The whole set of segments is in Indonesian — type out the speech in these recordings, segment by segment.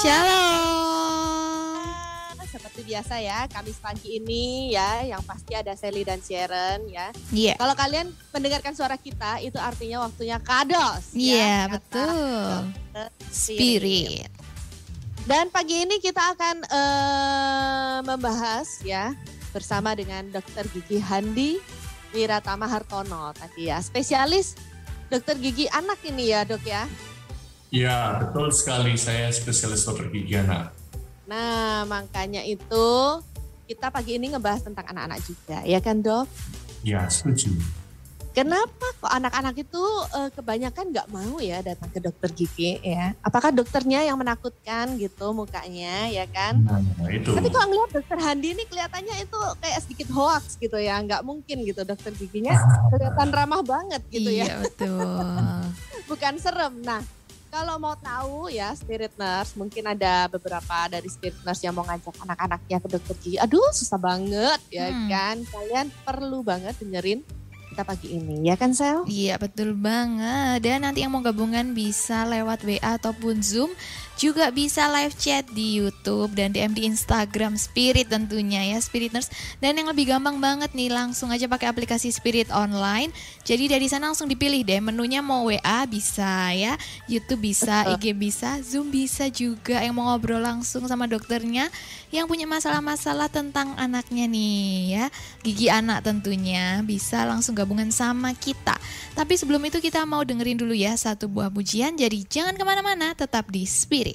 Shalom. Seperti biasa ya, Kamis pagi ini ya, yang pasti ada Sally dan Sharon ya. Iya. Kalau kalian mendengarkan suara kita, itu artinya waktunya kados. Iya, ya, kata betul. Dr. Spirit. Dan pagi ini kita akan eh, membahas ya bersama dengan Dr. Gigi Handi Wiratama Hartono tadi ya, spesialis dokter gigi anak ini ya dok ya. Ya, betul sekali. Saya spesialis dokter gigi anak. Nah makanya itu kita pagi ini ngebahas tentang anak-anak juga ya kan dok. Ya, setuju. Kenapa kok anak-anak itu eh, kebanyakan nggak mau ya datang ke dokter gigi ya? Apakah dokternya yang menakutkan gitu mukanya ya kan? Nah, itu. Tapi kalau ngeliat dokter Handi ini kelihatannya itu kayak sedikit hoax gitu ya, nggak mungkin gitu dokter giginya kelihatan ramah banget gitu ya, Iya, betul. bukan serem. Nah kalau mau tahu ya spirit nurse, mungkin ada beberapa dari spirit nurse yang mau ngajak anak-anaknya ke dokter gigi. Aduh susah banget ya Hmm. kan? Kalian perlu banget dengerin kita pagi ini ya kan Sel? Iya, betul banget. Dan nanti yang mau gabungan bisa lewat WA ataupun Zoom. Juga bisa live chat di YouTube dan DM di Instagram Spirit tentunya ya Spiriters. Dan yang lebih gampang banget nih langsung aja pakai aplikasi Spirit Online. Jadi dari sana langsung dipilih deh menunya mau WA bisa ya, YouTube bisa, IG bisa, Zoom bisa juga. Yang mau ngobrol langsung sama dokternya yang punya masalah-masalah tentang anaknya nih ya, gigi anak tentunya bisa langsung gabungan sama kita. Tapi sebelum itu kita mau dengerin dulu ya satu buah pujian. Jadi jangan ke mana-mana, tetap di Spirit.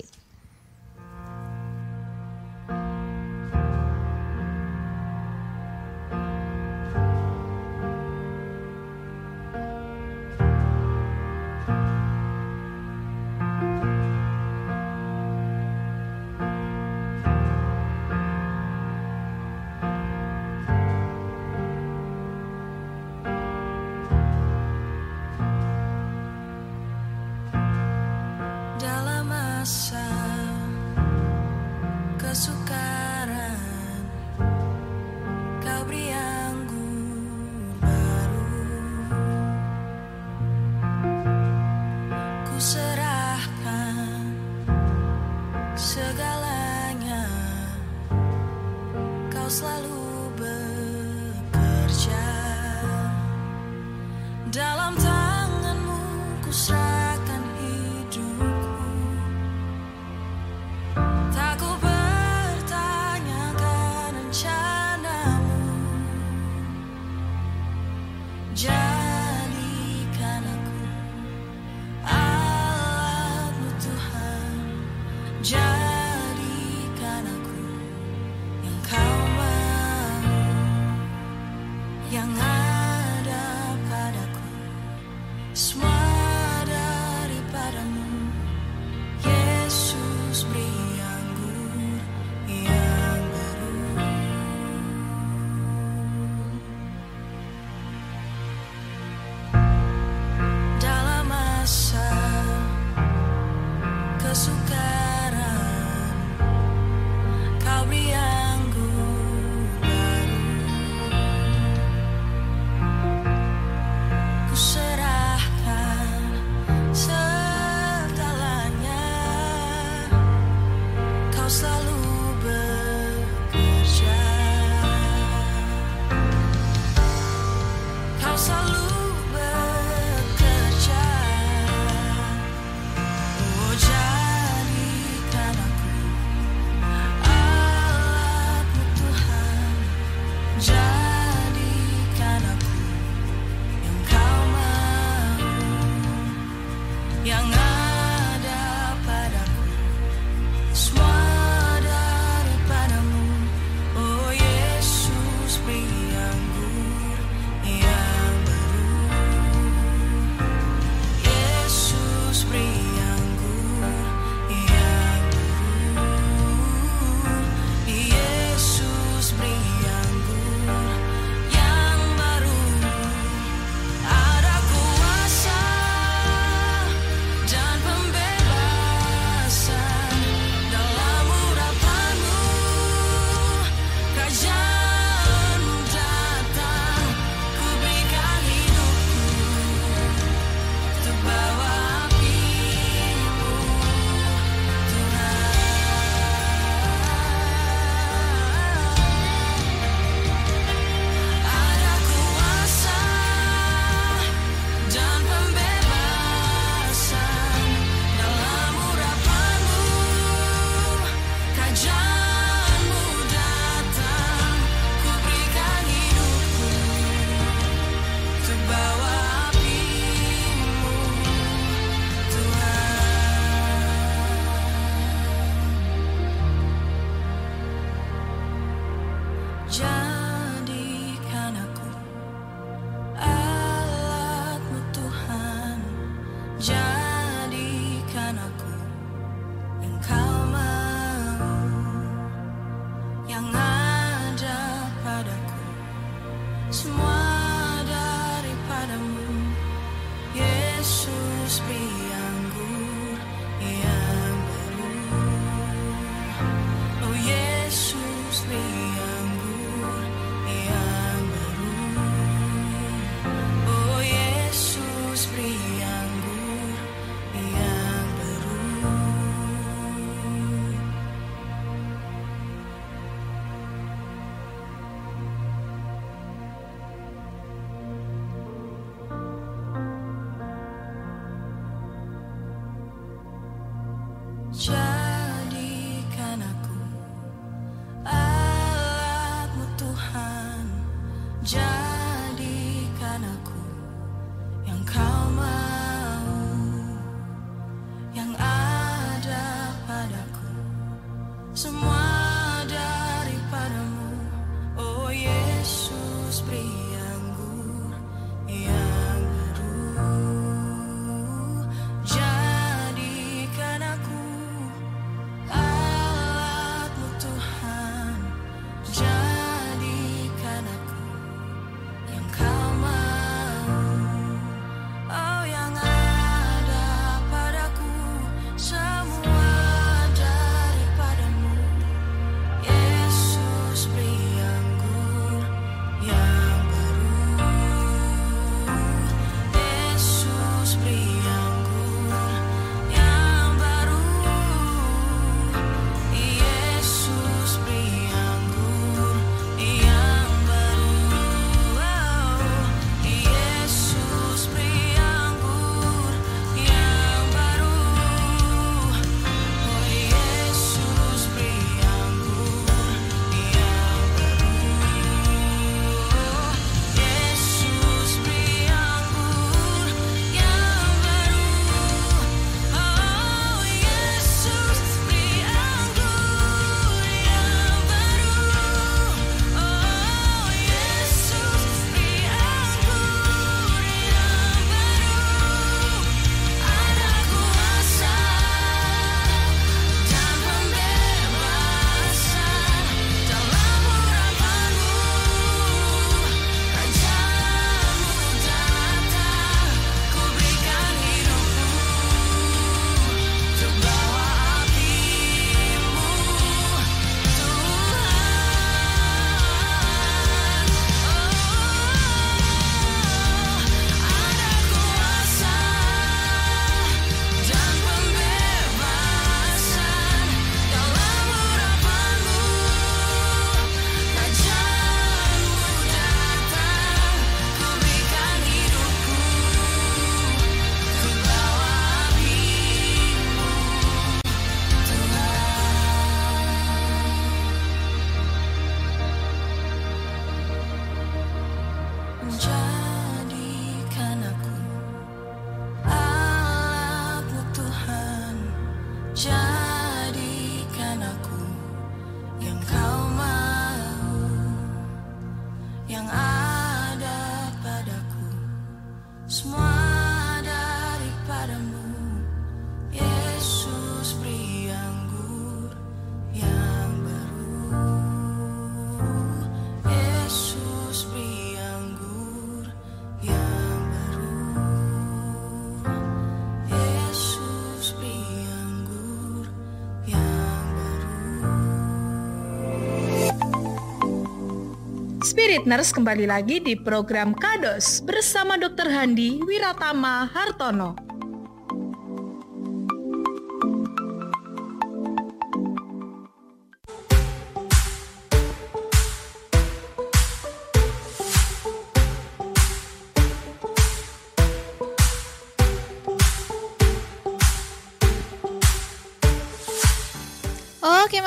Nurse kembali lagi di program Kados bersama Dr. Handi Wiratama Hartono.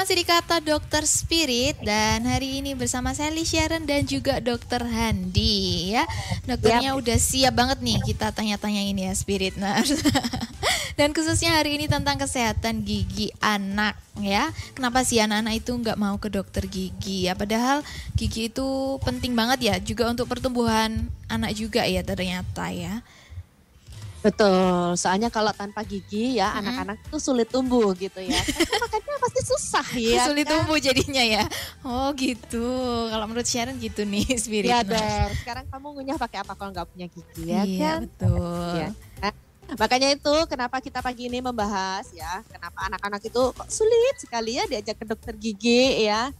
Masih di kata Dokter Spirit dan hari ini bersama Sally Sharon dan juga Dokter Handi ya. Dokternya udah siap banget nih kita tanya-tanya ini ya Spirit Nurse. dan khususnya hari ini tentang kesehatan gigi anak ya. Kenapa sih anak-anak itu nggak mau ke dokter gigi ya? Padahal gigi itu penting banget ya juga untuk pertumbuhan anak juga ya ternyata ya. Betul, soalnya kalau tanpa gigi ya anak-anak tuh sulit tumbuh gitu ya. Karena makannya pasti susah ya. Sulit kan? tumbuh jadinya ya. Oh gitu. Kalau menurut Sharon gitu nih Spirit Ya Nurse. Dor, sekarang kamu ngunyah pakai apa kalau nggak punya gigi ya iya kan? betul. Iya. Makanya itu kenapa kita pagi ini membahas ya, kenapa anak-anak itu kok sulit sekali ya diajak ke dokter gigi ya.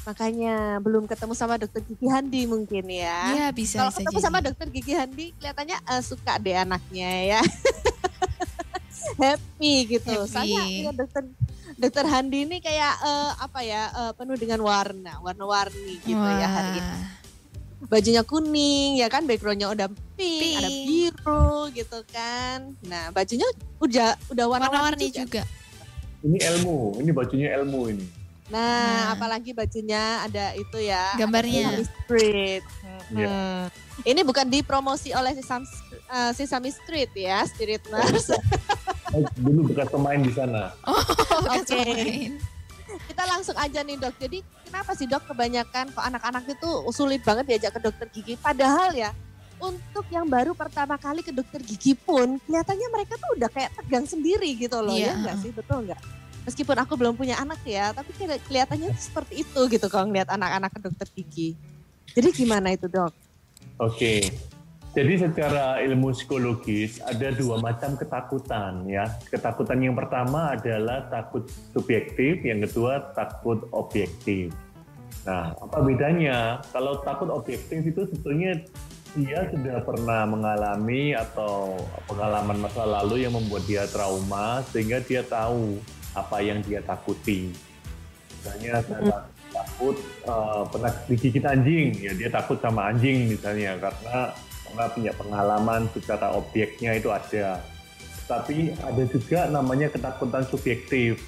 Makanya belum ketemu sama dokter gigi Handi mungkin ya. Iya bisa Kalau ketemu jadi. sama dokter gigi Handi kelihatannya eh, suka deh anaknya ya. Happy gitu. Happy. Soalnya ya, dokter dokter Handi ini kayak eh, apa ya eh, penuh dengan warna, warna-warni gitu ya hari ini. Wah. Bajunya kuning ya kan, backgroundnya udah pink, ada Pink. biru gitu kan. Nah bajunya udah udah warna-warni Warna-warni juga. juga. ini ilmu, ini bajunya ilmu ini. Nah, Nah. apalagi bajunya ada itu ya. Gambarnya. Sesame Street. Iya. Hmm. Ini bukan dipromosi oleh Sesame, eh, Sesame Street ya, Spirit Nurse. Saya dulu bekas pemain di sana. Bukan Oke. samain. Kita langsung aja nih dok. Jadi kenapa sih dok kebanyakan kok anak-anak itu sulit banget diajak ke dokter gigi? Padahal ya untuk yang baru pertama kali ke dokter gigi pun kelihatannya mereka tuh udah kayak tegang sendiri gitu loh Iya. ya nggak sih betul nggak? Meskipun aku belum punya anak ya, tapi keli- kelihatannya tuh seperti itu gitu kalau ngeliat anak-anak ke dokter gigi. Jadi gimana itu dok? Oke. Jadi secara ilmu psikologis ada dua macam ketakutan ya. Ketakutan yang pertama adalah takut subjektif, yang kedua takut objektif. Nah, apa bedanya? Kalau takut objektif itu sebetulnya dia sudah pernah mengalami atau pengalaman masa lalu yang membuat dia trauma sehingga dia tahu apa yang dia takuti. Misalnya saya takut eh, pernah digigit anjing, ya dia takut sama anjing misalnya karena karena punya pengalaman secara objeknya itu ada. Tapi ada juga namanya ketakutan subjektif.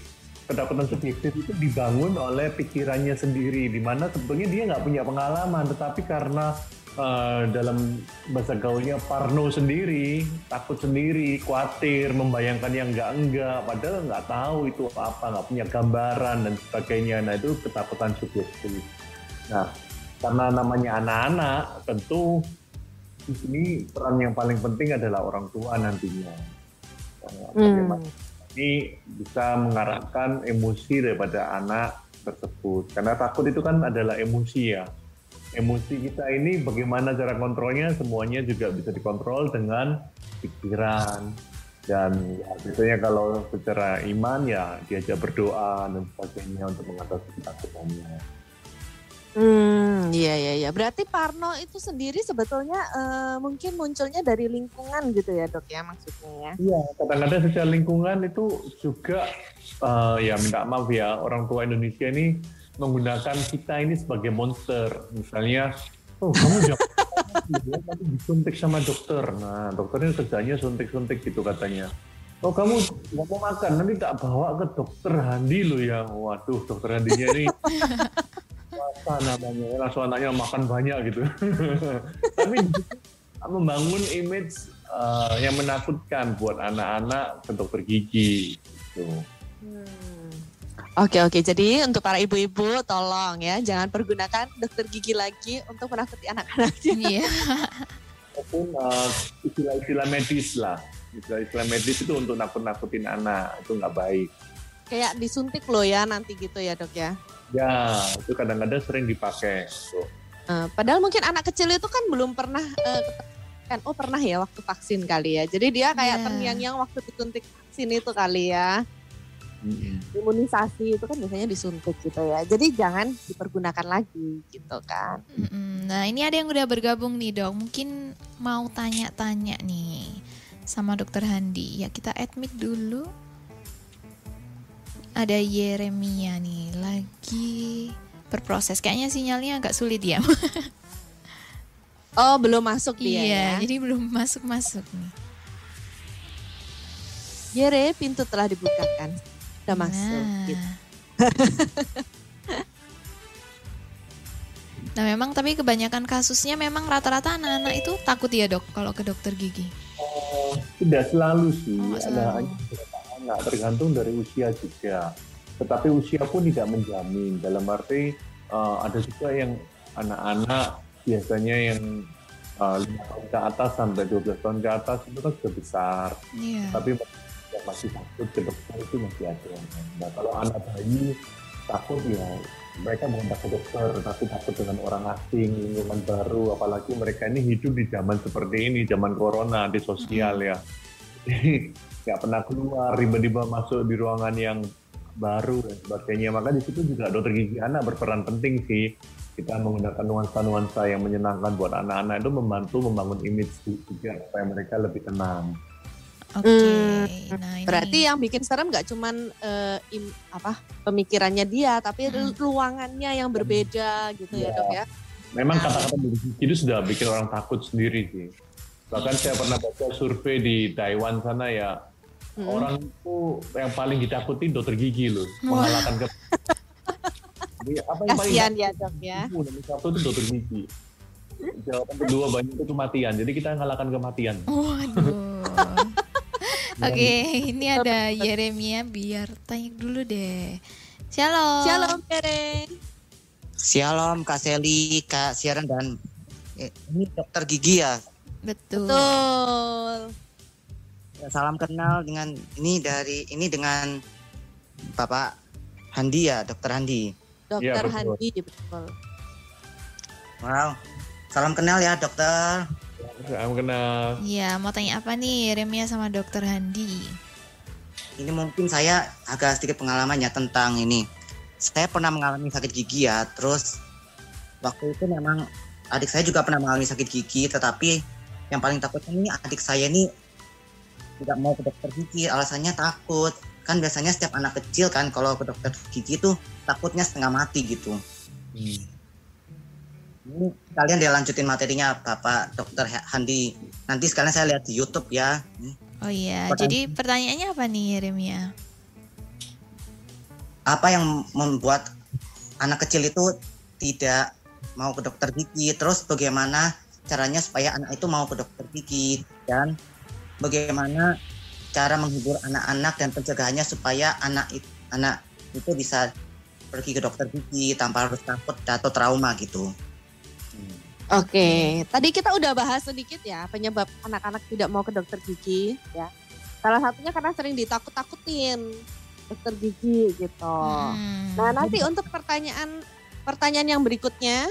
Ketakutan subjektif itu dibangun oleh pikirannya sendiri, di mana sebetulnya dia nggak punya pengalaman, tetapi karena eh, dalam bahasa gaulnya parno sendiri, takut sendiri, khawatir, membayangkan yang enggak-enggak, padahal nggak tahu itu apa, nggak punya gambaran dan sebagainya. Nah itu ketakutan subjektif. Nah karena namanya anak-anak, tentu di sini peran yang paling penting adalah orang tua nantinya. Eh, Bagaimana ini bisa mengarahkan emosi daripada anak tersebut. Karena takut itu kan adalah emosi ya. Emosi kita ini bagaimana cara kontrolnya semuanya juga bisa dikontrol dengan pikiran. Dan ya, biasanya kalau secara iman ya diajak berdoa dan sebagainya untuk mengatasi ketakutannya. Hmm, iya iya iya. Berarti Parno itu sendiri sebetulnya eh, mungkin munculnya dari lingkungan gitu ya dok ya maksudnya ya. Iya, kadang-kadang secara lingkungan itu juga eh, ya minta maaf ya orang tua Indonesia ini menggunakan kita ini sebagai monster. Misalnya, oh kamu jangan ya, nanti disuntik sama dokter. Nah, dokternya kerjanya suntik-suntik gitu katanya. Oh kamu nggak mau makan, nanti tak bawa ke dokter Handi lo ya. Waduh, dokter Handinya ini puasa namanya, langsung anaknya makan banyak gitu. Tapi membangun image eh, yang menakutkan buat anak-anak ke dokter gigi. Gitu. Hmm. Oke oke. Jadi untuk para ibu-ibu tolong ya jangan pergunakan dokter gigi lagi untuk menakuti anak-anaknya. Iya. Maupun eh, istilah-istilah medis lah. Istilah-istilah medis itu untuk nakut-nakutin anak, itu nggak baik. Kayak disuntik loh ya nanti gitu ya dok ya. Ya, itu kadang-kadang sering dipakai. Tuh. Eh, padahal mungkin anak kecil itu kan belum pernah eh, kan oh pernah ya waktu vaksin kali ya. Jadi dia kayak Iya. terngiang-ngiang waktu disuntik vaksin itu kali ya. Imunisasi itu kan biasanya disuntik gitu ya. Jadi jangan dipergunakan lagi gitu kan. Mm-mm. Nah ini ada yang udah bergabung nih dok. Mungkin mau tanya-tanya nih sama dokter Handi. Ya kita admit dulu. Ada Yeremia nih lagi berproses. Kayaknya sinyalnya agak sulit ya. Oh belum masuk dia iya, ya. jadi belum masuk-masuk nih. Yere pintu telah dibukakan. Udah masuk. Nah. Gitu. Nah memang tapi kebanyakan kasusnya memang rata-rata anak-anak itu takut ya dok kalau ke dokter gigi. Oh, tidak selalu sih, Oh, selalu. anak tergantung dari usia juga. Tetapi usia pun tidak menjamin. Dalam arti eh, ada juga yang anak-anak biasanya yang eh, lima tahun ke atas sampai 12 tahun ke atas itu kan sudah besar. Iya. Tapi yang masih takut ke dokter itu masih ada. Nah kalau anak bayi takut ya mereka bukan takut dokter, tapi takut dengan orang asing, lingkungan baru, apalagi mereka ini hidup di zaman seperti ini, zaman corona, di sosial ya. Jadi nggak pernah keluar, tiba-tiba masuk di ruangan yang baru dan sebagainya. Maka di situ juga dokter gigi anak berperan penting sih. Kita menggunakan nuansa-nuansa yang menyenangkan buat anak-anak itu membantu membangun image juga supaya mereka lebih tenang. Oke. Hmm, Nah ini. Berarti yang bikin serem nggak cuman eh, im- apa pemikirannya dia, tapi Mm. ruangannya yang berbeda gitu ya Iya. dok ya. Memang Nah. kata-kata itu sudah bikin orang takut sendiri sih. Bahkan saya pernah baca survei di Taiwan sana ya, Hmm. orang itu yang paling ditakuti dokter gigi loh, mengalahkan ke Jadi apa yang paling Kasihan ya dok ya. Nomor satu itu dokter gigi. Jawaban kedua banyak itu kematian. Jadi kita ngalahkan kematian. Waduh. Oke, ini ada Yeremia biar tanya dulu deh. Shalom. Shalom Kere. Shalom Kak Seli, Kak Siaran dan eh, ini dokter gigi ya. Betul. Betul. Ya, Salam kenal dengan ini dari ini dengan Bapak Handi ya, dokter Handi. Dokter Iya, betul. Handi betul. Wow. Salam kenal ya dokter. Saya kenal. Iya, mau tanya apa nih Yeremia sama Dokter Handi? Ini mungkin saya agak sedikit pengalamannya tentang ini. Saya pernah mengalami sakit gigi ya, terus waktu itu memang adik saya juga pernah mengalami sakit gigi, tetapi yang paling takutnya ini adik saya ini tidak mau ke dokter gigi, alasannya takut. Kan biasanya setiap anak kecil kan kalau ke dokter gigi tuh takutnya setengah mati gitu. Hmm. Ini kalian dia lanjutin materinya Bapak Dokter Handi. Nanti sekalian saya lihat di YouTube ya. Oh iya, Pertanyaan. jadi pertanyaannya apa nih Yeremia? apa yang membuat anak kecil itu tidak mau ke dokter gigi terus bagaimana caranya supaya anak itu mau ke dokter gigi dan bagaimana cara menghibur anak-anak dan pencegahannya supaya anak it- anak itu bisa pergi ke dokter gigi tanpa harus takut atau trauma gitu. Oke, tadi kita udah bahas sedikit ya penyebab anak-anak tidak mau ke dokter gigi ya. Salah satunya karena sering ditakut-takutin dokter gigi gitu. Hmm. Nah nanti untuk pertanyaan pertanyaan yang berikutnya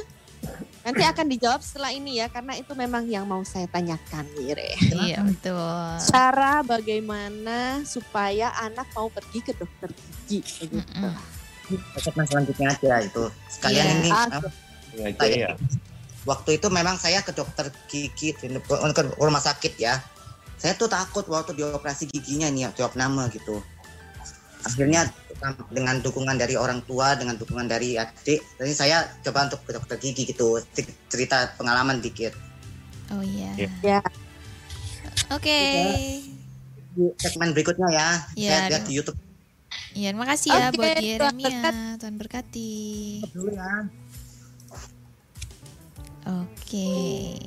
nanti akan dijawab setelah ini ya karena itu memang yang mau saya tanyakan Mire. Iya, betul. Cara bagaimana supaya anak mau pergi ke dokter gigi begitu. Mm-mm. Segmen selanjutnya aja itu. Sekalian Iya. ini Ah, apa, Ya, aja ya. Waktu itu memang saya ke dokter gigi di ke rumah sakit ya. Saya tuh takut waktu dioperasi giginya nih ya, jawab nama gitu. Akhirnya dengan dukungan dari orang tua, dengan dukungan dari adik, jadi saya coba untuk ke dokter gigi gitu, cerita pengalaman dikit. Oh iya. Iya. Ya. Oke. Di segmen berikutnya ya, Iya, saya lihat di YouTube Iya, terima kasih ya Oke, buat Tuhan Yeremia. Tuhan berkati. dulu ya. Oke.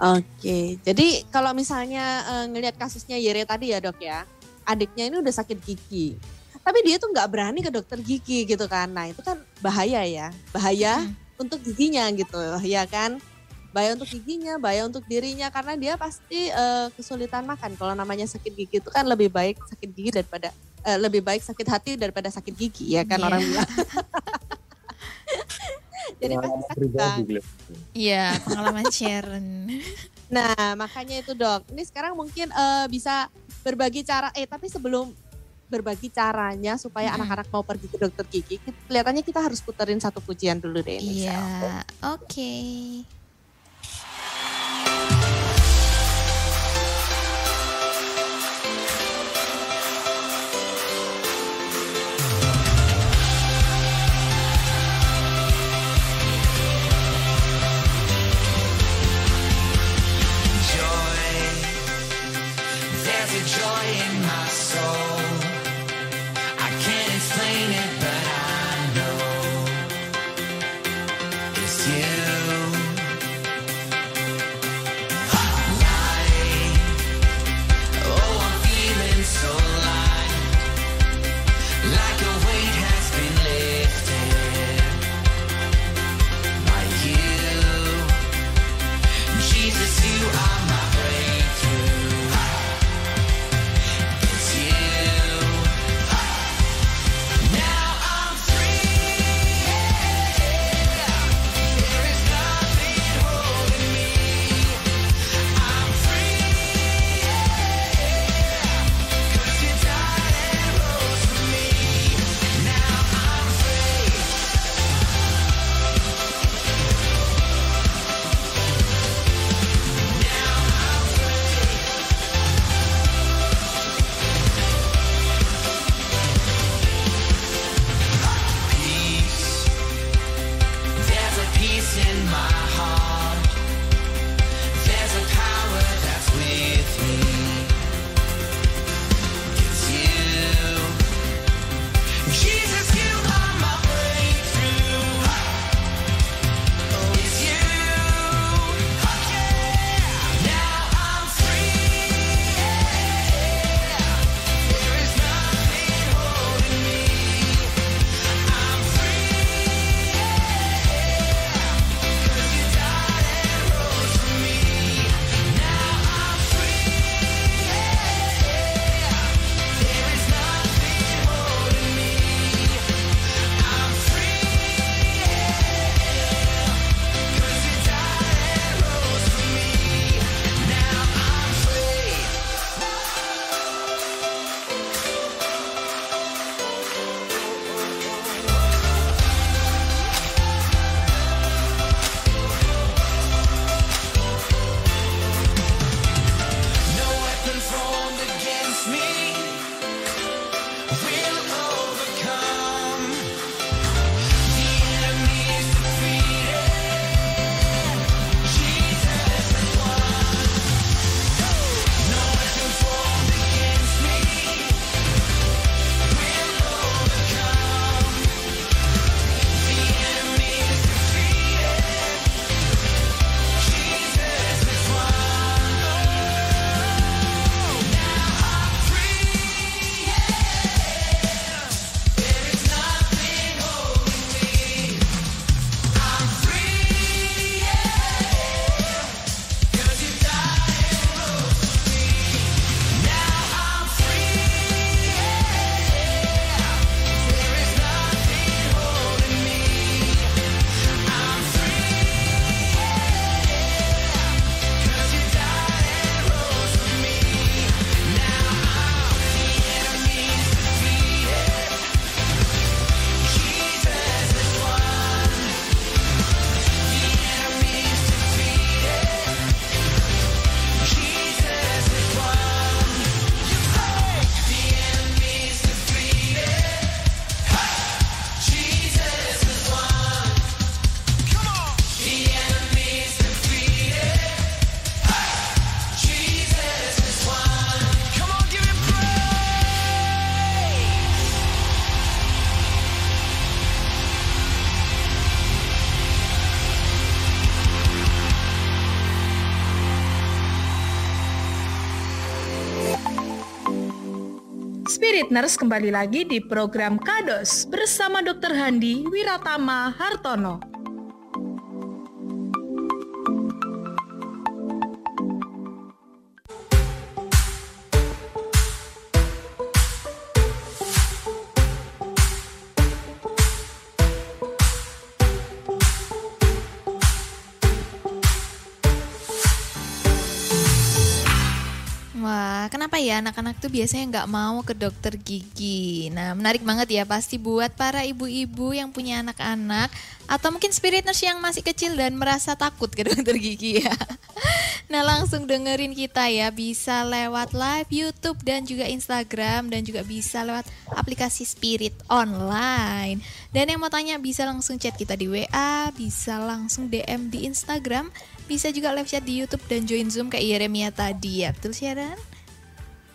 Oke, jadi kalau misalnya eh, ngelihat kasusnya Yere tadi ya dok ya, adiknya ini udah sakit gigi, tapi dia tuh nggak berani ke dokter gigi gitu kan, nah itu kan bahaya ya, bahaya Mm. untuk giginya gitu, ya kan, bahaya untuk giginya, bahaya untuk dirinya karena dia pasti eh, kesulitan makan. Kalau namanya sakit gigi itu kan lebih baik sakit gigi daripada eh, lebih baik sakit hati daripada sakit gigi ya kan Iya. orang bilang. Jadi pasti Pengalaman sakit pribadi, kan. Iya, pengalaman Sharon. Nah, makanya itu dok. Ini sekarang mungkin eh, bisa berbagi cara. Eh, tapi sebelum berbagi caranya supaya anak-anak mau pergi ke dokter gigi, kelihatannya kita harus puterin satu pujian dulu deh. Iya, oke. Joy, Nurse kembali lagi di program Kados bersama Dr. Handi Wiratama Hartono. Anak-anak tuh biasanya nggak mau ke dokter gigi? Nah, menarik banget ya pasti buat para ibu-ibu yang punya anak-anak atau mungkin spirit nurse yang masih kecil dan merasa takut ke dokter gigi ya. Nah, langsung dengerin kita ya, bisa lewat live YouTube dan juga Instagram dan juga bisa lewat aplikasi Spirit online. Dan yang mau tanya bisa langsung chat kita di WA, bisa langsung DM di Instagram, bisa juga live chat di YouTube dan join Zoom kayak Yeremia tadi ya. Betul Sharon?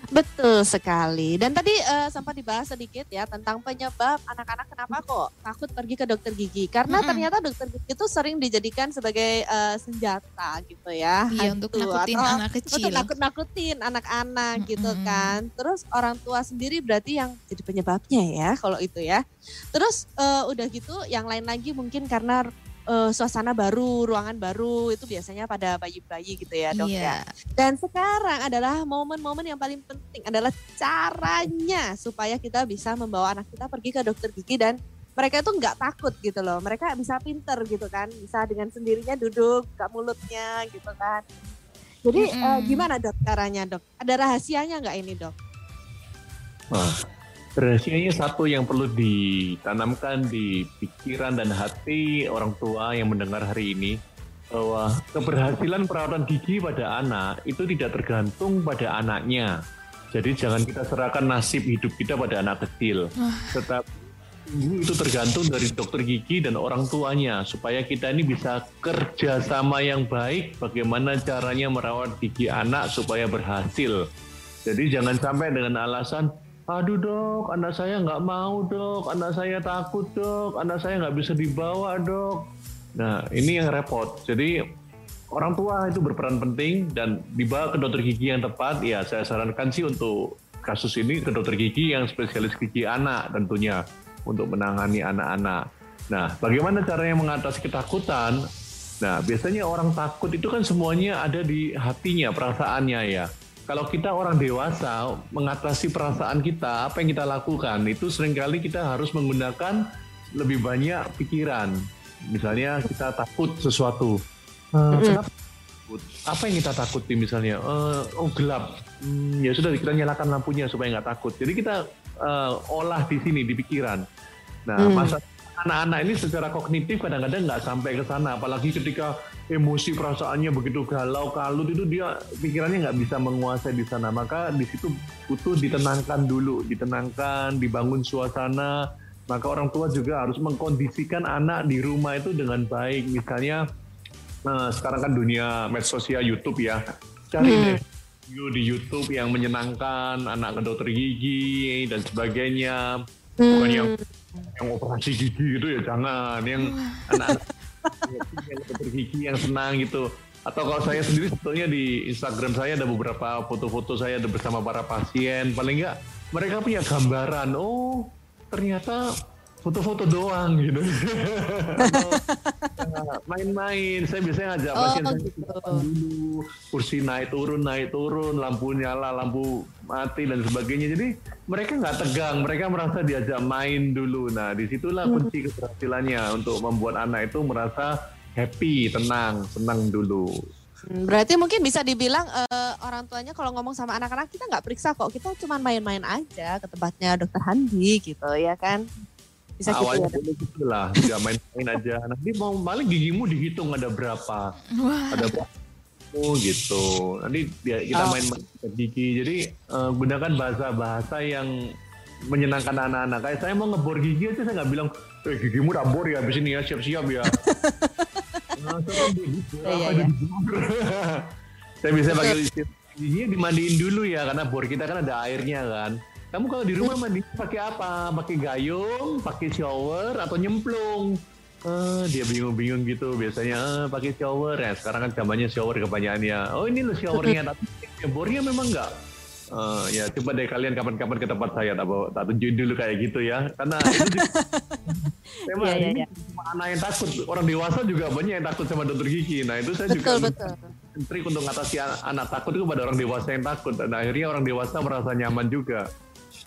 Betul sekali. Dan tadi eh, sempat dibahas sedikit ya tentang penyebab anak-anak kenapa kok takut pergi ke dokter gigi. Karena Mm-mm. ternyata dokter gigi itu sering dijadikan sebagai eh, senjata gitu ya. Iya, untuk nakutin atau anak kecil. Untuk nakut-nakutin anak-anak gitu Mm-mm. kan. Terus orang tua sendiri berarti yang jadi penyebabnya ya kalau itu ya. Terus eh, udah gitu yang lain lagi mungkin karena eh, suasana baru, ruangan baru itu biasanya pada bayi-bayi gitu ya dok ya. Iya. Dan sekarang adalah momen-momen yang paling penting adalah caranya supaya kita bisa membawa anak kita pergi ke dokter gigi dan mereka itu nggak takut gitu loh. Mereka bisa pinter gitu kan, bisa dengan sendirinya duduk buka mulutnya gitu kan. Jadi eh, Mm-mm. gimana dok caranya dok? Ada rahasianya nggak ini dok? Wah, rahasianya satu yang perlu ditanamkan di pikiran dan hati orang tua yang mendengar hari ini bahwa keberhasilan perawatan gigi pada anak itu tidak tergantung pada anaknya. Jadi jangan kita serahkan nasib hidup kita pada anak kecil. Tetapi itu tergantung dari dokter gigi dan orang tuanya supaya kita ini bisa kerjasama yang baik bagaimana caranya merawat gigi anak supaya berhasil. Jadi jangan sampai dengan alasan Aduh dok, anak saya nggak mau dok, anak saya takut dok, anak saya nggak bisa dibawa dok. Nah ini yang repot. Jadi orang tua itu berperan penting dan dibawa ke dokter gigi yang tepat. Ya saya sarankan sih untuk kasus ini ke dokter gigi yang spesialis gigi anak tentunya untuk menangani anak-anak. Nah bagaimana caranya mengatasi ketakutan? Nah biasanya orang takut itu kan semuanya ada di hatinya, perasaannya ya kalau kita orang dewasa mengatasi perasaan kita, apa yang kita lakukan itu sering kali kita harus menggunakan lebih banyak pikiran. Misalnya kita takut sesuatu. Kenapa takut? Apa yang kita takuti misalnya? Eh, oh gelap. Hmm, ya sudah kita nyalakan lampunya supaya nggak takut. Jadi kita eh, olah di sini di pikiran. Nah, Hmm. masa anak-anak ini secara kognitif kadang-kadang nggak sampai ke sana, apalagi ketika emosi perasaannya begitu galau kalut itu dia pikirannya nggak bisa menguasai di sana. Maka di situ butuh ditenangkan dulu, ditenangkan, dibangun suasana. Maka orang tua juga harus mengkondisikan anak di rumah itu dengan baik. Misalnya eh, sekarang kan dunia medsos ya YouTube ya, cari Hmm. deh video di YouTube yang menyenangkan, anak ke dokter gigi dan sebagainya. Bukan yang yang operasi gigi gitu ya jangan yang anak-anak yang dokter gigi yang senang gitu. Atau kalau saya sendiri sebetulnya di Instagram saya ada beberapa foto-foto saya ada bersama para pasien. Paling nggak mereka punya gambaran oh ternyata foto-foto doang gitu. Eh, main-main saya biasanya ngajak Oh, pasien saya gitu. makan dulu kursi naik turun naik turun lampu nyala lampu mati dan sebagainya. Jadi mereka nggak tegang mereka merasa diajak main dulu. Nah di situlah kunci keberhasilannya untuk membuat anak itu merasa happy tenang senang dulu. Hmm, Berarti mungkin bisa dibilang eh, orang tuanya kalau ngomong sama anak-anak kita nggak periksa kok, kita cuma main-main aja ke tempatnya dokter Handi gitu ya kan? Bisa gitu awalnya ya. Dok? boleh gitu lah nggak main-main aja nanti mau balik gigimu dihitung ada berapa Wah. ada berapa Oh gitu. Nanti dia, kita Oh. sikat gigi. Jadi eh, gunakan bahasa-bahasa yang menyenangkan anak-anak. Kayak saya mau ngebor gigi aja saya nggak bilang, eh gigimu udah bor ya, habis ini ya, siap-siap ya. nah, saya Iya, iya. saya bisa pakai istilah giginya dimandiin dulu ya, karena bor kita kan ada airnya kan. Kamu kalau di rumah mandi pakai apa? Pakai gayung, pakai shower, atau nyemplung? Eh, dia bingung-bingung gitu biasanya. Eh, pakai shower. Ya sekarang kan zamannya shower kebanyakannya. Oh ini loh showernya tapi ya, bornya memang nggak. Eh, ya coba deh kalian kapan-kapan ke tempat saya. Tak, bawa- tak tunjukin dulu kayak gitu ya. Karena itu juga, memang iya. cuma anak yang takut. Orang dewasa juga banyak yang takut sama dokter gigi. Nah itu saya Betul, juga betul. trik untuk mengatasi an- anak takut itu pada orang dewasa yang takut. Dan akhirnya orang dewasa merasa nyaman juga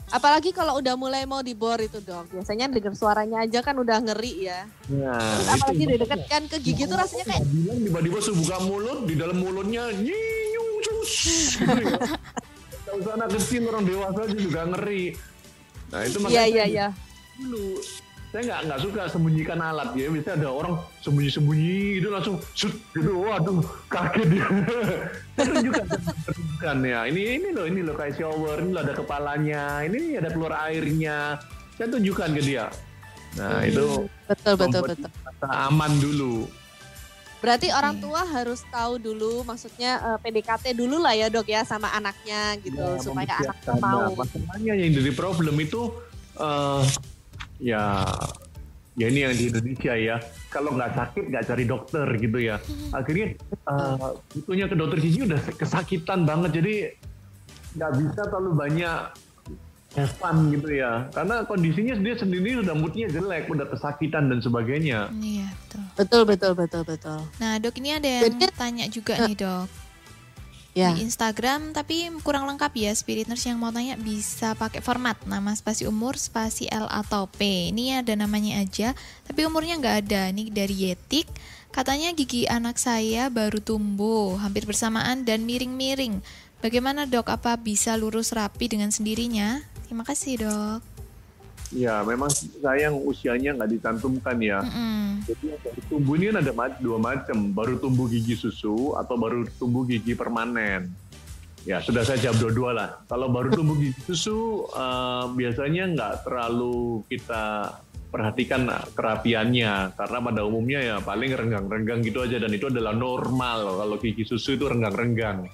Apalagi kalau udah mulai mau dibor itu dok. Biasanya dengar suaranya aja kan udah ngeri ya. nah Terus apalagi didekatkan ke gigi tuh rasanya kayak bilang tiba-tiba buka mulut di dalam mulutnya nyinyung cus. Kalau usah anak kecil orang dewasa aja juga ngeri nah itu iya makanya iya iya. dulu saya nggak nggak suka sembunyikan alat. Ya biasanya ada orang sembunyi-sembunyi itu langsung sut gitu. Waduh kaget dia. Saya tunjukkan ya ini ini loh ini loh kayak shower. Ini loh ada kepalanya. Ini ada keluar airnya. Saya tunjukkan ke dia. Nah itu Betul betul betul. aman dulu. Berarti orang Iya. tua harus tahu dulu, maksudnya eh, PDKT dulu lah ya dok ya sama anaknya gitu, Ya, supaya anaknya mempersiapkan. mau. Nah, masalahnya yang jadi problem itu eh ya ya ini yang di Indonesia ya. Kalau nggak sakit nggak cari dokter gitu ya. Akhirnya eh butuhnya ke dokter gigi udah kesakitan banget. Jadi nggak bisa terlalu banyak have fun gitu ya. Karena kondisinya dia sendiri udah moodnya jelek udah kesakitan dan sebagainya. Iya, betul. Betul betul betul betul. Nah, Dok ini ada yang Jadi- tanya juga nih, Dok. Ya. Di Instagram tapi kurang lengkap ya Spirit Nurse yang mau tanya bisa pakai format nama spasi umur spasi L atau P. Ini ada namanya aja tapi umurnya nggak ada. Ini dari Yetik. Katanya gigi anak saya baru tumbuh hampir bersamaan dan miring-miring. Bagaimana dok? Apa bisa lurus rapi dengan sendirinya? Terima kasih dok. Ya memang sayang usianya nggak dicantumkan ya Mm-mm. Jadi yang baru tumbuh ini kan ada dua macam, baru tumbuh gigi susu atau baru tumbuh gigi permanen. Ya sudah saya jawab dua-dua lah. Kalau baru tumbuh gigi susu eh, biasanya nggak terlalu kita perhatikan kerapiannya karena pada umumnya ya paling renggang-renggang gitu aja dan itu adalah normal kalau gigi susu itu renggang-renggang.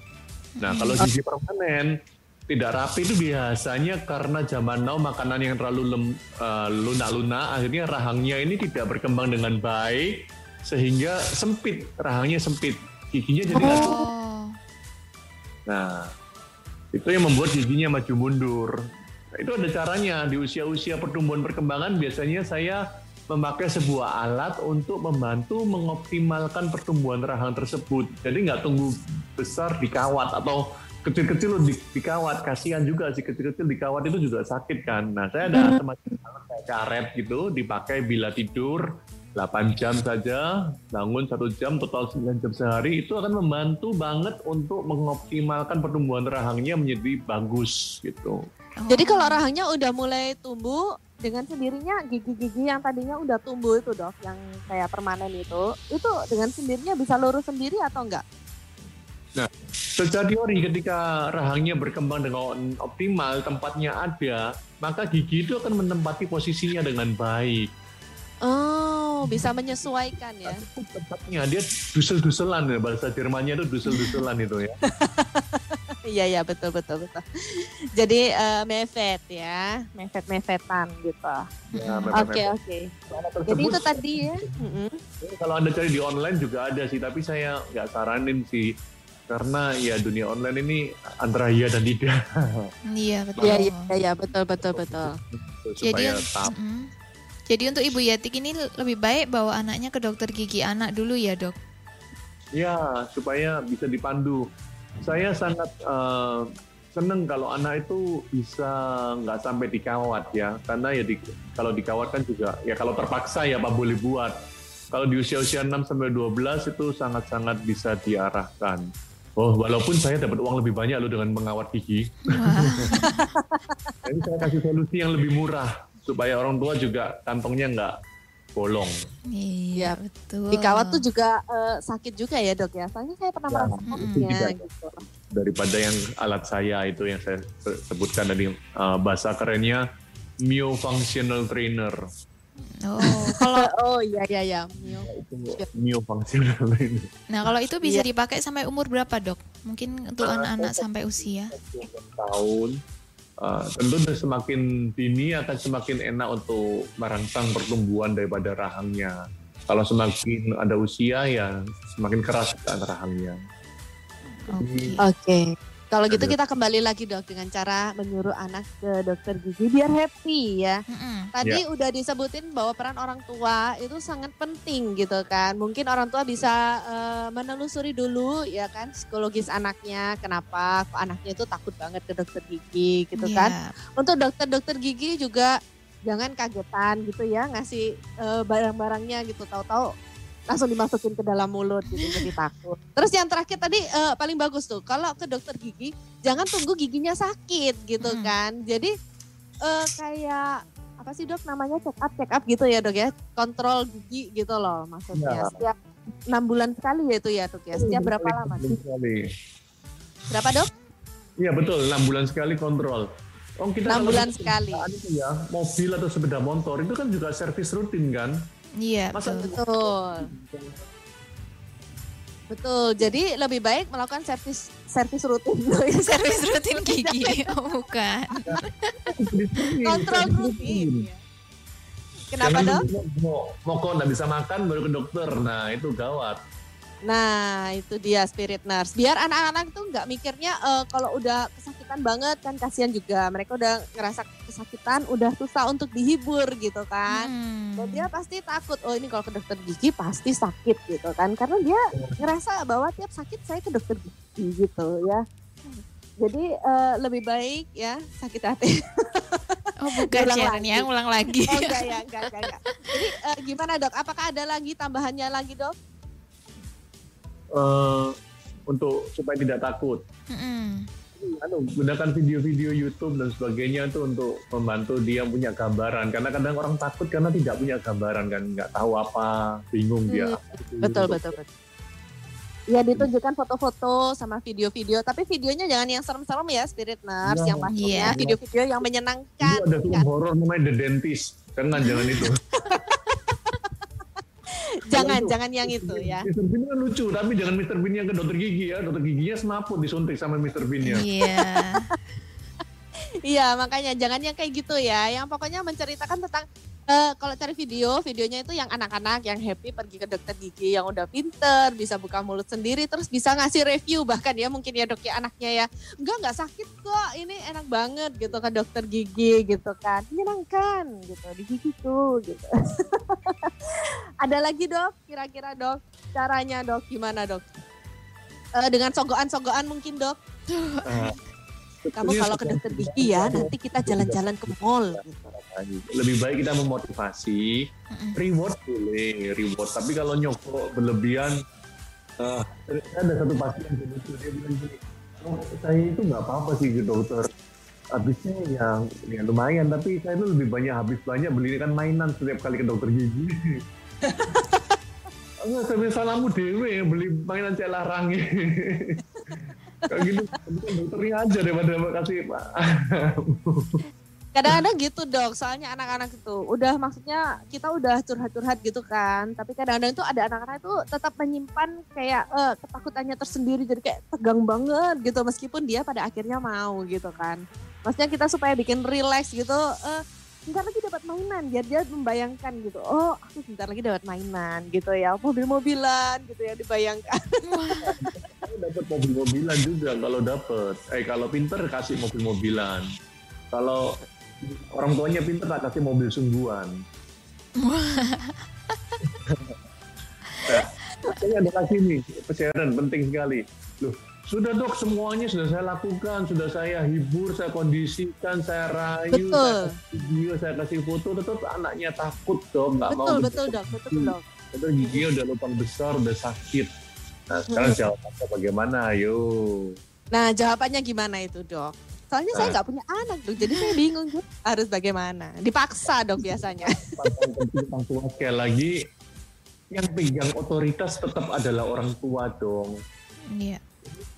Nah kalau gigi permanen tidak rapi itu biasanya karena zaman now makanan yang terlalu lem- eh, lunak-lunak akhirnya rahangnya ini tidak berkembang dengan baik sehingga sempit rahangnya sempit giginya jadi. Oh, Nah itu yang membuat giginya maju mundur. Nah, itu ada caranya di usia-usia pertumbuhan perkembangan biasanya saya memakai sebuah alat untuk membantu mengoptimalkan pertumbuhan rahang tersebut. Jadi nggak tunggu besar dikawat atau kecil-kecil di, dikawat. Kasihan juga sih kecil-kecil dikawat itu juga sakit kan. Nah saya ada semacam alat kayak karet gitu dipakai bila tidur 8 jam saja, bangun satu jam, total 9 jam sehari, itu akan membantu banget untuk mengoptimalkan pertumbuhan rahangnya menjadi bagus gitu. Jadi kalau rahangnya udah mulai tumbuh dengan sendirinya gigi-gigi yang tadinya udah tumbuh itu dok, yang kayak permanen itu, itu dengan sendirinya bisa lurus sendiri atau enggak? Secara teori ketika rahangnya berkembang dengan optimal, tempatnya ada, maka gigi itu akan menempati posisinya dengan baik. Oh, bisa menyesuaikan ya. Tempatnya dia dusel-duselan ya, bahasa Jermannya itu dusel-duselan itu ya. Iya iya betul betul betul. Jadi eh, mefet ya, mefet mefetan gitu. Ya, Oke mepet-mepet. oke. Alat Jadi itu tadi ya. Kalau anda cari di online juga ada sih, tapi saya nggak saranin sih. Karena ya dunia online ini antara iya dan tidak. Iya betul. Iya iya iya betul betul betul. Jadi. Mm-mm. Jadi untuk Ibu Yatik ini lebih baik bawa anaknya ke dokter gigi anak dulu ya dok. Ya, supaya bisa dipandu. Saya sangat eh, seneng kalau anak itu bisa nggak sampai dikawat ya. Karena ya di, kalau dikawat kan juga, ya kalau terpaksa ya Pak boleh buat. Kalau di usia-usia 6 sampai 12 itu sangat-sangat bisa diarahkan. Oh, walaupun saya dapat uang lebih banyak loh dengan mengawat gigi. Jadi saya kasih solusi yang lebih murah supaya orang tua juga kantongnya nggak bolong. Iya Iya. betul. Dikawat tuh juga eh, sakit juga ya dok ya. Soalnya saya pernah Ya, merasakannya itu juga. gitu. daripada yang alat saya itu yang saya se- sebutkan tadi uh, bahasa kerennya myofunctional trainer. Oh, kalau Oh iya iya iya. Mio. Itu myofunctional trainer. nah kalau itu bisa Iya. dipakai sampai umur berapa dok? Mungkin untuk anak-anak sampai usia. tahun uh, tentu semakin dini akan semakin enak untuk merangsang pertumbuhan daripada rahangnya. Kalau semakin ada usia ya semakin keras kan rahangnya. Oke. Oke. Kalau gitu kita kembali lagi dok dengan cara menyuruh anak ke dokter gigi biar happy ya. Mm-mm. Tadi udah disebutin bahwa peran orang tua itu sangat penting gitu kan. Mungkin orang tua bisa eh, menelusuri dulu ya kan psikologis anaknya. Kenapa kok anaknya itu takut banget ke dokter gigi gitu kan. Iya. Untuk dokter-dokter gigi juga jangan kagetan gitu ya ngasih eh, barang-barangnya gitu tahu-tahu langsung dimasukin ke dalam mulut gitu jadi takut. Terus yang terakhir tadi eh, paling bagus tuh kalau ke dokter gigi jangan tunggu giginya sakit gitu Hmm. kan. Jadi eh, kayak apa sih dok namanya check up check up gitu ya dok ya kontrol gigi gitu loh maksudnya Ya. setiap enam bulan sekali ya itu ya dok ya setiap berapa lama Enam bulan sekali. berapa dok Iya betul, enam bulan sekali kontrol. Oh, kita enam kalau bulan di sekali itu ya, mobil atau sepeda motor itu kan juga servis rutin kan? Iya, Masa betul. betul betul jadi lebih baik melakukan servis servis rutin Servis rutin gigi. Oh, bukan. kontrol rutin kenapa dok Mau, mau kok nggak bisa makan baru ke dokter. Nah itu gawat. Nah, itu dia spirit nurse. Biar anak-anak tuh nggak mikirnya eh, kalau udah kesakitan banget kan kasihan juga. Mereka udah ngerasa kesakitan, udah susah untuk dihibur gitu kan. Hmm. Dan dia pasti takut, oh ini kalau ke dokter gigi pasti sakit gitu kan. Karena dia ngerasa bahwa tiap sakit saya ke dokter gigi gitu ya. Jadi eh, lebih baik ya sakit hati. Oh, bukan Ulang Sharon lagi. ya, ulang lagi. Oh enggak ya, enggak, enggak, enggak. Jadi eh, gimana dok? Apakah ada lagi tambahannya lagi dok? Eh, untuk supaya tidak takut. Anu, gunakan video-video YouTube dan sebagainya itu untuk membantu dia punya gambaran. Karena kadang orang takut karena tidak punya gambaran kan, nggak tahu apa, bingung dia. Hmm, itu. Betul, betul, betul. Ya ditunjukkan foto-foto sama video-video, tapi videonya jangan yang serem-serem ya, Spirit Nurse, Iya. yang pastinya Iya. video-video yang menyenangkan. ada film kan? horor namanya The Dentist. Jangan, jangan itu. Jangan, itu. jangan yang itu ya. Mr. Bean kan lucu, tapi jangan Mr. Bean yang ke dokter gigi ya. Dokter giginya semaput disuntik sama Mr. Bean-nya. Iya. Iya, makanya jangan yang kayak gitu ya. Yang pokoknya menceritakan tentang eh, kalau cari video, videonya itu yang anak-anak yang happy pergi ke dokter gigi, yang udah pinter, bisa buka mulut sendiri, terus bisa ngasih review bahkan ya mungkin ya dok ya anaknya ya, enggak nggak sakit kok, ini enak banget gitu ke dokter gigi gitu kan, menyenangkan gitu di gigiku gitu. Ada lagi dok, kira-kira dok, caranya dok gimana dok? Eh, dengan sogokan-sogokan mungkin dok? Eh, Kamu kalau ke dokter gigi ya, nanti kita jalan-jalan ke mall gitu. Lebih baik kita memotivasi. Reward boleh reward. Tapi kalau nyokok berlebihan eh, ada satu pasien yang lucu dia bilang gini oh, saya itu nggak apa-apa sih ke dokter. Habisnya yang ya lumayan tapi saya itu lebih banyak habis banyak beli kan mainan setiap kali ke dokter gigi. Enggak, saya bilang, salahmu dewe beli mainan cek larang. Kayak gitu dokternya aja daripada kasih pak Kadang-kadang gitu dok, soalnya anak-anak itu udah maksudnya kita udah curhat-curhat gitu kan, tapi kadang-kadang itu ada anak-anak itu tetap menyimpan kayak eh, ketakutannya tersendiri, jadi kayak tegang banget gitu meskipun dia pada akhirnya mau gitu kan. Maksudnya kita supaya bikin relax gitu, eh, bentar lagi dapat mainan, biar dia membayangkan gitu, oh aku bentar lagi dapat mainan gitu ya, mobil-mobilan gitu ya dibayangkan. dapat mobil-mobilan juga kalau dapat. Eh kalau pinter kasih mobil-mobilan. Kalau orang tuanya pinter tak kasih mobil sungguhan. nah, saya ada kasih nih pesan penting sekali. Loh, sudah dok semuanya sudah saya lakukan, sudah saya hibur, saya kondisikan, saya rayu, Betul. saya kasih video, saya kasih foto, tetap anaknya takut dok, nggak mau betul betul dok, betul dok. Padahal giginya udah lubang besar, udah sakit. Nah sekarang jawabannya bagaimana? Ayo. Nah jawabannya gimana itu dok? Soalnya saya nggak punya anak dok, jadi saya bingung dok. harus bagaimana. Dipaksa dok biasanya. Orang tua sekali lagi yang pegang otoritas tetap adalah orang tua dong. Iya.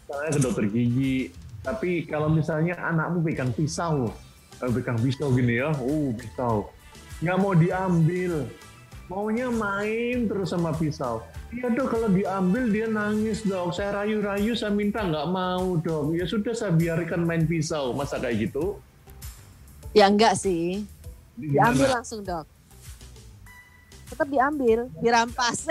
Misalnya ke dokter gigi, tapi kalau misalnya anakmu pegang pisau, eh, pegang pisau gini ya, uh pisau, nggak mau diambil, maunya main terus sama pisau. Iya dok, kalau diambil dia nangis dok. Saya rayu-rayu, saya minta nggak mau dok. Ya sudah saya biarkan main pisau. Masa kayak gitu? ya enggak sih, Jadi diambil gimana? langsung dok. Tetap diambil, dirampas.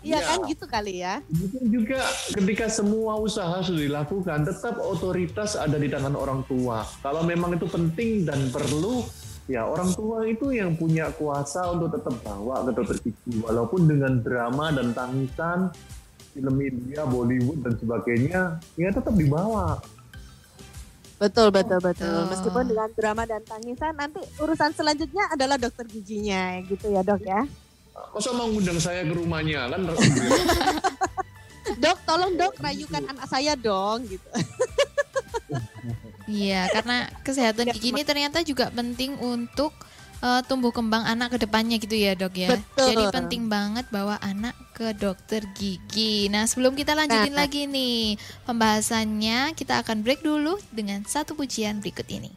Iya Ya. kan gitu kali ya. Mungkin juga ketika semua usaha sudah dilakukan, tetap otoritas ada di tangan orang tua. Kalau memang itu penting dan perlu, ya orang tua itu yang punya kuasa untuk tetap bawa ke dokter gigi. Walaupun dengan drama dan tangisan, film India, Bollywood dan sebagainya, ya tetap dibawa. Betul betul betul. Meskipun dengan drama dan tangisan nanti urusan selanjutnya adalah dokter giginya gitu ya dok ya. Masa mau ngundang saya ke rumahnya kan? Dok tolong dok rayukan anak saya dong gitu. Iya, karena kesehatan Ya, gigi ini ternyata juga penting untuk eh, tumbuh kembang anak ke depannya gitu ya, Dok ya. Betul. Jadi penting banget bawa anak ke dokter gigi. Nah, sebelum kita lanjutin Nah. lagi nih pembahasannya, kita akan break dulu dengan satu pujian berikut ini.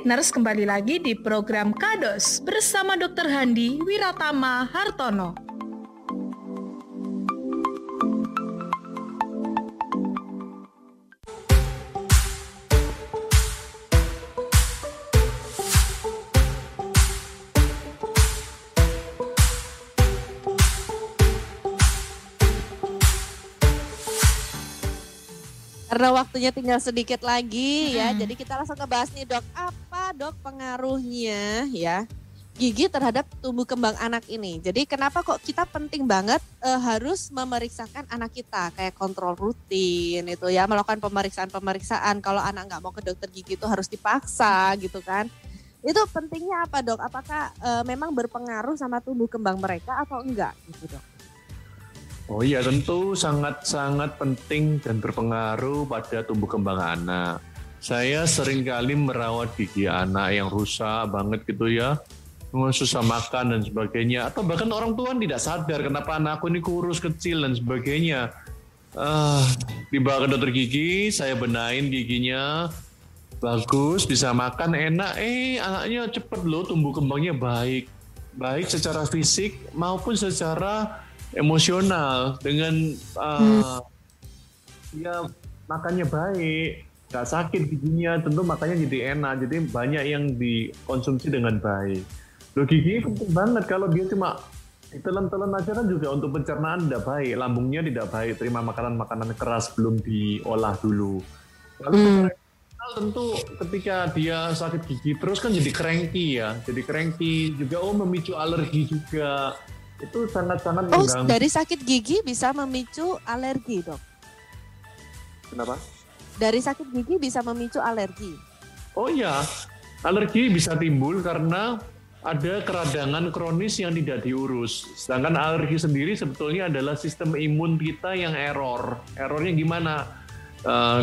Nurse kembali lagi di program Kados bersama Dr. Handi Wiratama Hartono. Karena waktunya tinggal sedikit lagi ya, jadi kita langsung ngebahas nih dok, dok pengaruhnya ya gigi terhadap tumbuh kembang anak ini. Jadi kenapa kok kita penting banget eh, harus memeriksakan anak kita kayak kontrol rutin itu ya, melakukan pemeriksaan-pemeriksaan. Kalau anak nggak mau ke dokter gigi itu harus dipaksa gitu kan. Itu pentingnya apa dok? Apakah eh, memang berpengaruh sama tumbuh kembang mereka atau enggak gitu dok? Oh iya tentu sangat-sangat penting dan berpengaruh pada tumbuh kembang anak. Saya sering kali merawat gigi anak yang rusak banget gitu ya. Susah makan dan sebagainya. Atau bahkan orang tua tidak sadar kenapa anakku ini kurus kecil dan sebagainya. Ah, dibawa ke dokter gigi, saya benain giginya, bagus, bisa makan enak. Eh, anaknya cepet loh, tumbuh kembangnya baik, baik secara fisik maupun secara emosional dengan uh, dia makannya baik, nggak sakit giginya, tentu makannya jadi enak, jadi banyak yang dikonsumsi dengan baik. Loh gigi penting banget kalau dia cuma ditelan-telan aja kan juga untuk pencernaan tidak baik, lambungnya tidak baik, terima makanan-makanan keras belum diolah dulu. Lalu emosional tentu ketika dia sakit gigi terus kan jadi cranky ya, jadi cranky juga oh memicu alergi juga itu sangat-sangat Oh mengganggu. dari sakit gigi bisa memicu alergi dok? Kenapa? Dari sakit gigi bisa memicu alergi. Oh iya, alergi bisa timbul karena ada keradangan kronis yang tidak diurus. Sedangkan alergi sendiri sebetulnya adalah sistem imun kita yang error. Errornya gimana? Eh,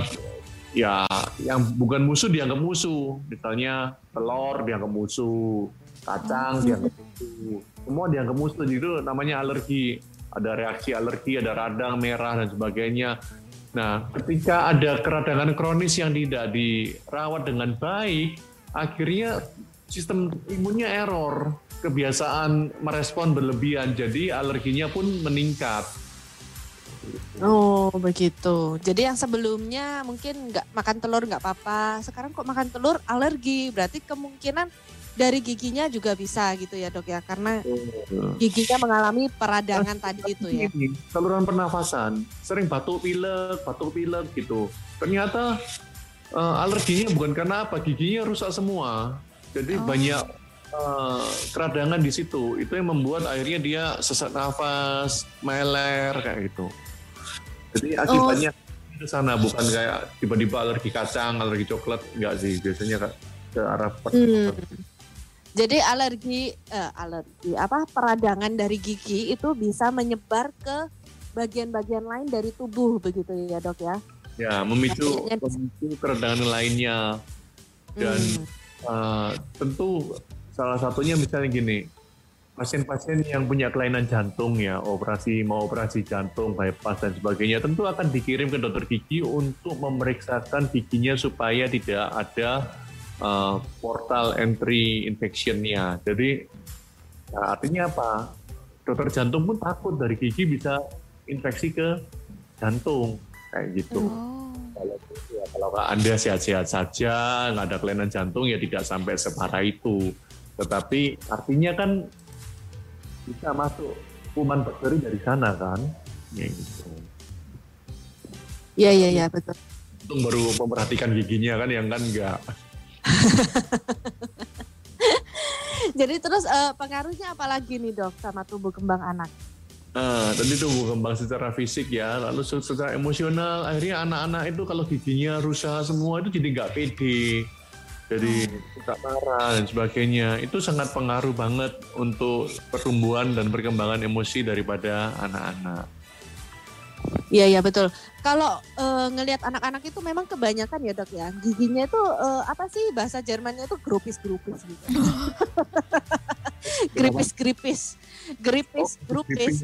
ya, yang bukan musuh dianggap musuh. Misalnya telur dianggap musuh, kacang dianggap musuh. Semua dianggap musuh. Itu namanya alergi. Ada reaksi alergi, ada radang merah dan sebagainya. Nah, ketika ada keradangan kronis yang tidak dirawat dengan baik, akhirnya sistem imunnya error, kebiasaan merespon berlebihan, jadi alerginya pun meningkat. Oh begitu. Jadi yang sebelumnya mungkin nggak makan telur nggak apa-apa. Sekarang kok makan telur alergi. Berarti kemungkinan dari giginya juga bisa gitu ya dok ya. Karena giginya mengalami peradangan tadi itu ya. Saluran pernafasan, sering batuk pilek, batuk pilek gitu. Ternyata eh, alerginya bukan karena apa, giginya rusak semua. Jadi Oh. banyak eh, keradangan di situ. Itu yang membuat akhirnya dia sesak nafas, meler kayak gitu. Jadi akibatnya ke sana bukan kayak tiba-tiba alergi kacang, alergi coklat, enggak sih. Biasanya ke, ke arah Hmm. Jadi alergi eh, alergi apa peradangan dari gigi itu bisa menyebar ke bagian-bagian lain dari tubuh begitu ya dok ya. ya memicu, Akhirnya memicu keradangan lainnya. Dan Hmm. Uh, tentu salah satunya misalnya gini, pasien-pasien yang punya kelainan jantung ya, operasi mau operasi jantung, bypass dan sebagainya, tentu akan dikirim ke dokter gigi untuk memeriksakan giginya supaya tidak ada uh, portal entry infectionnya. Jadi nah, artinya apa? Dokter jantung pun takut dari gigi bisa infeksi ke jantung kayak gitu. Oh. Kalau ya, kalau Anda sehat-sehat saja, nggak ada kelainan jantung ya tidak sampai separah itu. Tetapi artinya kan bisa masuk kuman bakteri dari sana kan. Ya, gitu. Iya iya iya betul. Untung baru memperhatikan giginya kan yang kan enggak. Jadi terus eh, pengaruhnya apa lagi nih dok sama tubuh kembang anak? Nah, tadi tumbuh kembang secara fisik ya, lalu secara emosional, akhirnya anak-anak itu kalau giginya rusak semua itu jadi nggak pede, jadi suka marah dan sebagainya. Itu sangat pengaruh banget untuk pertumbuhan dan perkembangan emosi daripada anak-anak. Iya iya betul. Kalau eh, ngelihat anak-anak itu memang kebanyakan ya dok ya giginya itu eh, apa sih bahasa Jermannya itu grupis grupis gitu. gripis gripis gripis Oh, grupis.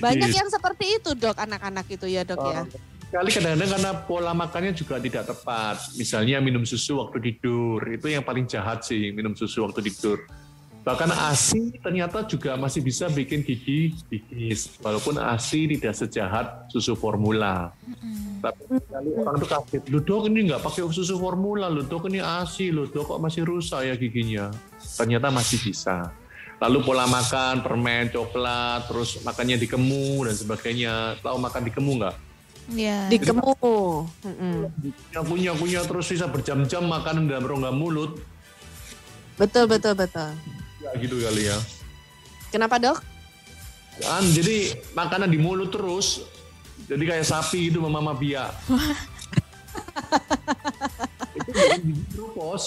Banyak yang seperti itu dok anak-anak itu ya dok ya. Sekali kadang-kadang karena pola makannya juga tidak tepat. Misalnya minum susu waktu tidur, itu yang paling jahat sih, minum susu waktu tidur. Bahkan ASI ternyata juga masih bisa bikin gigi gigis, walaupun ASI tidak sejahat susu formula. Tapi sekali orang tuh kaget, lu dok ini nggak pakai susu formula, lu dok ini ASI, lu dok kok masih rusak ya giginya. Ternyata masih bisa. Lalu pola makan, permen, coklat, terus makannya di kemu dan sebagainya. Tahu makan di kemu nggak? Iya. Di kemu. Mm-mm. Nyakunya kunya terus bisa berjam-jam makan dalam rongga mulut. Betul, betul, betul. Gitu kali ya. Kenapa dok? Kan jadi makanan di mulut terus. Jadi kayak sapi itu sama mama Bia. itu gigi keropos.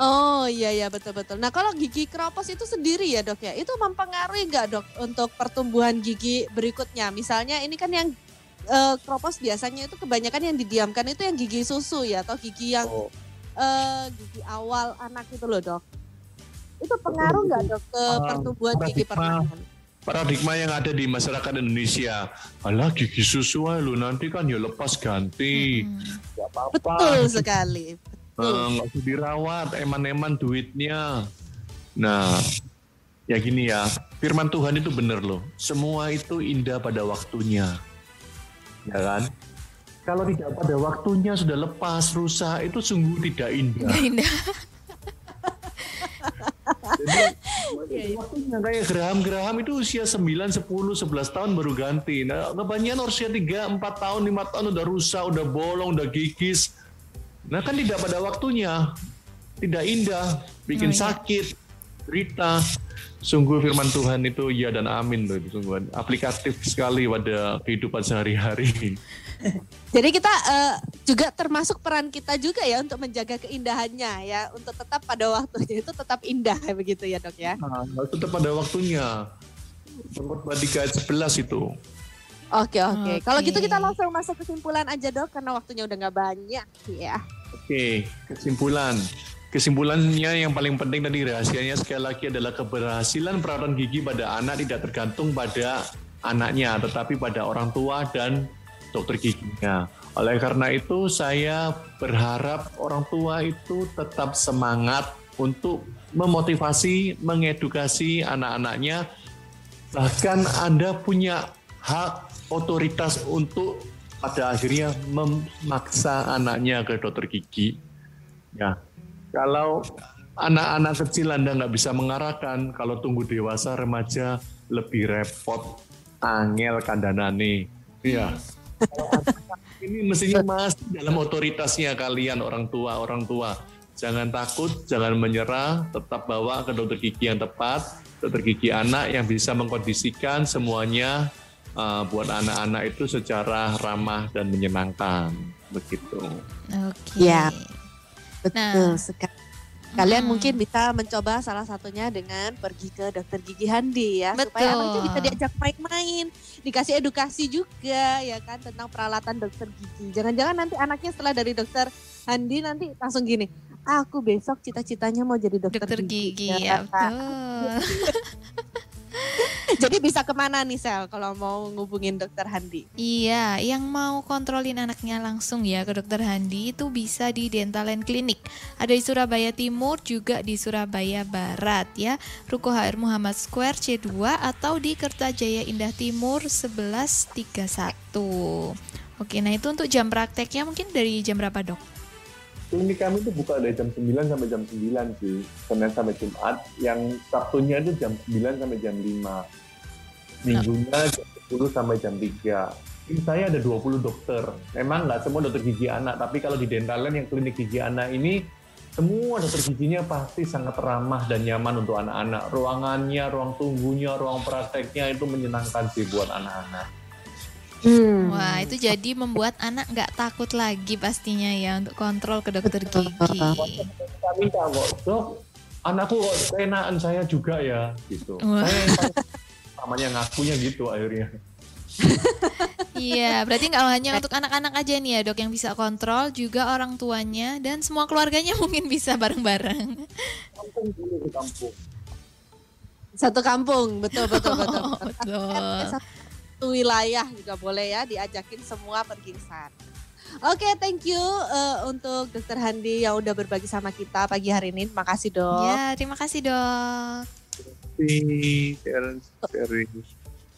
Oh iya iya betul betul. Nah kalau gigi keropos itu sendiri ya dok ya, itu mempengaruhi nggak dok untuk pertumbuhan gigi berikutnya? Misalnya ini kan yang eh, keropos biasanya itu kebanyakan yang didiamkan itu yang gigi susu ya atau gigi yang Oh. eh, gigi awal anak itu loh dok. Itu pengaruh nggak dok ke Ah, pertumbuhan gigi paradigma. perlahan? Paradigma yang ada di masyarakat Indonesia. Alah gigi susu lu nanti kan ya lepas ganti. Mm. Gak apa-apa. Betul sekali. Eh, nggak usah dirawat, eman-eman duitnya. Nah, ya gini ya, firman Tuhan itu benar loh. Semua itu indah pada waktunya. Ya kan? Kalau tidak pada waktunya sudah lepas, rusak, itu sungguh tidak indah. Nggak indah. Jadi, waktunya kayak Graham-Graham itu usia 9, 10, 11 tahun baru ganti. Nah, kebanyakan usia 3, 4 tahun, 5 tahun udah rusak, udah bolong, udah gigis. Nah kan tidak pada waktunya. Tidak indah, bikin Oh, iya. sakit, berita. Sungguh firman Tuhan itu ya dan amin loh itu sungguh aplikatif sekali pada kehidupan sehari-hari. Jadi kita eh, juga termasuk peran kita juga ya untuk menjaga keindahannya ya, untuk tetap pada waktunya itu tetap indah begitu ya dok ya. Nah, tetap pada waktunya. Pengkhotbah 3 ayat 11 itu. Oke oke. Kalau Oke. gitu kita langsung masuk kesimpulan aja dok, karena waktunya udah nggak banyak ya. Oke, kesimpulan. Kesimpulannya yang paling penting tadi rahasianya sekali lagi adalah keberhasilan perawatan gigi pada anak tidak tergantung pada anaknya, tetapi pada orang tua dan dokter giginya. Oleh karena itu saya berharap orang tua itu tetap semangat untuk memotivasi, mengedukasi anak-anaknya. Bahkan Anda punya hak otoritas untuk pada akhirnya memaksa anaknya ke dokter gigi. Ya, kalau anak-anak kecil Anda nggak bisa mengarahkan, kalau tunggu dewasa remaja lebih repot, angel kandanane. Iya. Ini mestinya masih dalam otoritasnya kalian orang tua, orang tua. Jangan takut, jangan menyerah, tetap bawa ke dokter gigi yang tepat, dokter gigi anak yang bisa mengkondisikan semuanya uh, buat anak-anak itu secara ramah dan menyenangkan. Begitu. Oke. Iya. Betul Nah. sekali. Kalian Hmm. mungkin bisa mencoba salah satunya dengan pergi ke dokter gigi Handi ya, supaya Betul. anaknya bisa diajak main-main, dikasih edukasi juga ya kan tentang peralatan dokter gigi. Jangan-jangan nanti anaknya setelah dari dokter Handi nanti langsung gini, aku besok cita-citanya mau jadi dokter, Dokter gigi Ya ya kan? betul. Jadi bisa ke mana nih Sel kalau mau ngubungin dokter Handi? Iya, yang mau kontrolin anaknya langsung ya ke dokter Handi itu bisa di Dentalen Clinic. Ada di Surabaya Timur juga di Surabaya Barat ya. Ruko HR Muhammad Square C2 atau di Kertajaya Indah Timur 1131. Oke, nah itu untuk jam prakteknya mungkin dari jam berapa dok? Klinik kami itu buka dari jam 9 sampai jam 9 sih, Senin sampai Jumat. Yang Sabtunya itu jam 9 sampai jam 5. Minggunya jam 10 sampai jam 3. Tim saya ada 20 dokter. Memang nggak semua dokter gigi anak, tapi kalau di Dentalen yang klinik gigi anak ini, semua dokter giginya pasti sangat ramah dan nyaman untuk anak-anak. Ruangannya, ruang tunggunya, ruang prakteknya itu menyenangkan sih buat anak-anak. Hmm. Wah, itu jadi membuat anak nggak takut lagi pastinya ya untuk kontrol ke dokter gigi. Minta kok, dok, anakku kok keenaan saya juga ya, gitu. Wah. Saya namanya ngakunya gitu akhirnya. Iya, berarti nggak hanya untuk anak-anak aja nih ya dok yang bisa kontrol, juga orang tuanya dan semua keluarganya mungkin bisa bareng-bareng. Kampung dulu di kampung. Satu kampung, betul betul betul. Oh, betul. Satu wilayah juga boleh ya diajakin semua pergi ke sana. Oke, thank you eh, untuk Dokter Handi yang udah berbagi sama kita pagi hari ini. Terima kasih dok. Ya, terima kasih dok. Sharing.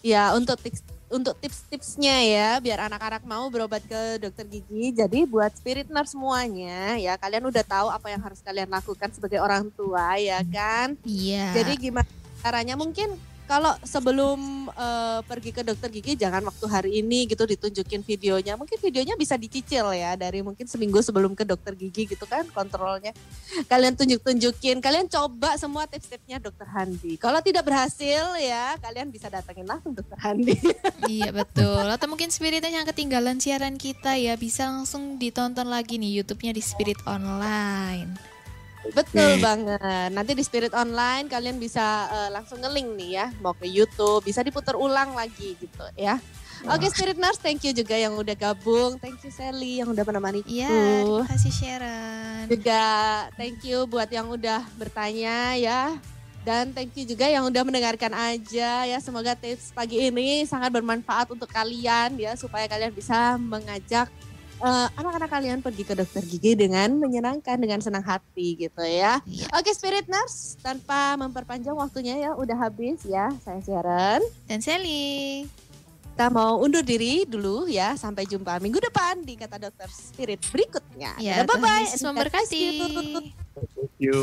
Ya, untuk tips untuk tips-tipsnya ya, biar anak-anak mau berobat ke dokter gigi. Jadi buat spirit nurse semuanya ya, kalian udah tahu apa yang harus kalian lakukan sebagai orang tua ya kan. Iya. Jadi gimana caranya? Mungkin kalau sebelum eh, pergi ke dokter gigi jangan waktu hari ini gitu ditunjukin videonya. Mungkin videonya bisa dicicil ya dari mungkin seminggu sebelum ke dokter gigi gitu kan kontrolnya. Kalian tunjuk-tunjukin, kalian coba semua tips-tipsnya dokter Handi. Kalau tidak berhasil ya kalian bisa datengin langsung dokter Handi. Iya betul. Atau mungkin spiritnya yang ketinggalan siaran kita ya bisa langsung ditonton lagi nih YouTube-nya di Spirit Online. Betul banget. Nanti di Spirit Online kalian bisa eh, langsung ngelink nih ya, mau ke YouTube, bisa diputar ulang lagi gitu ya. Oke Spirit Nurse, thank you juga yang udah gabung. Thank you Sally yang udah menemani Iya, terima kasih Sharon. Juga thank you buat yang udah bertanya ya. Dan thank you juga yang udah mendengarkan aja ya. Semoga tips pagi ini sangat bermanfaat untuk kalian ya supaya kalian bisa mengajak eh, anak-anak kalian pergi ke dokter gigi dengan menyenangkan dengan senang hati gitu ya. Iya. Oke Spirit Nurse, tanpa memperpanjang waktunya ya udah habis ya. Saya Sharon. Dan Sally. Kita mau undur diri dulu ya. Sampai jumpa minggu depan di kata dokter Spirit berikutnya. Ya, bye bye. Tuhan Yesus memberkati. Thank you.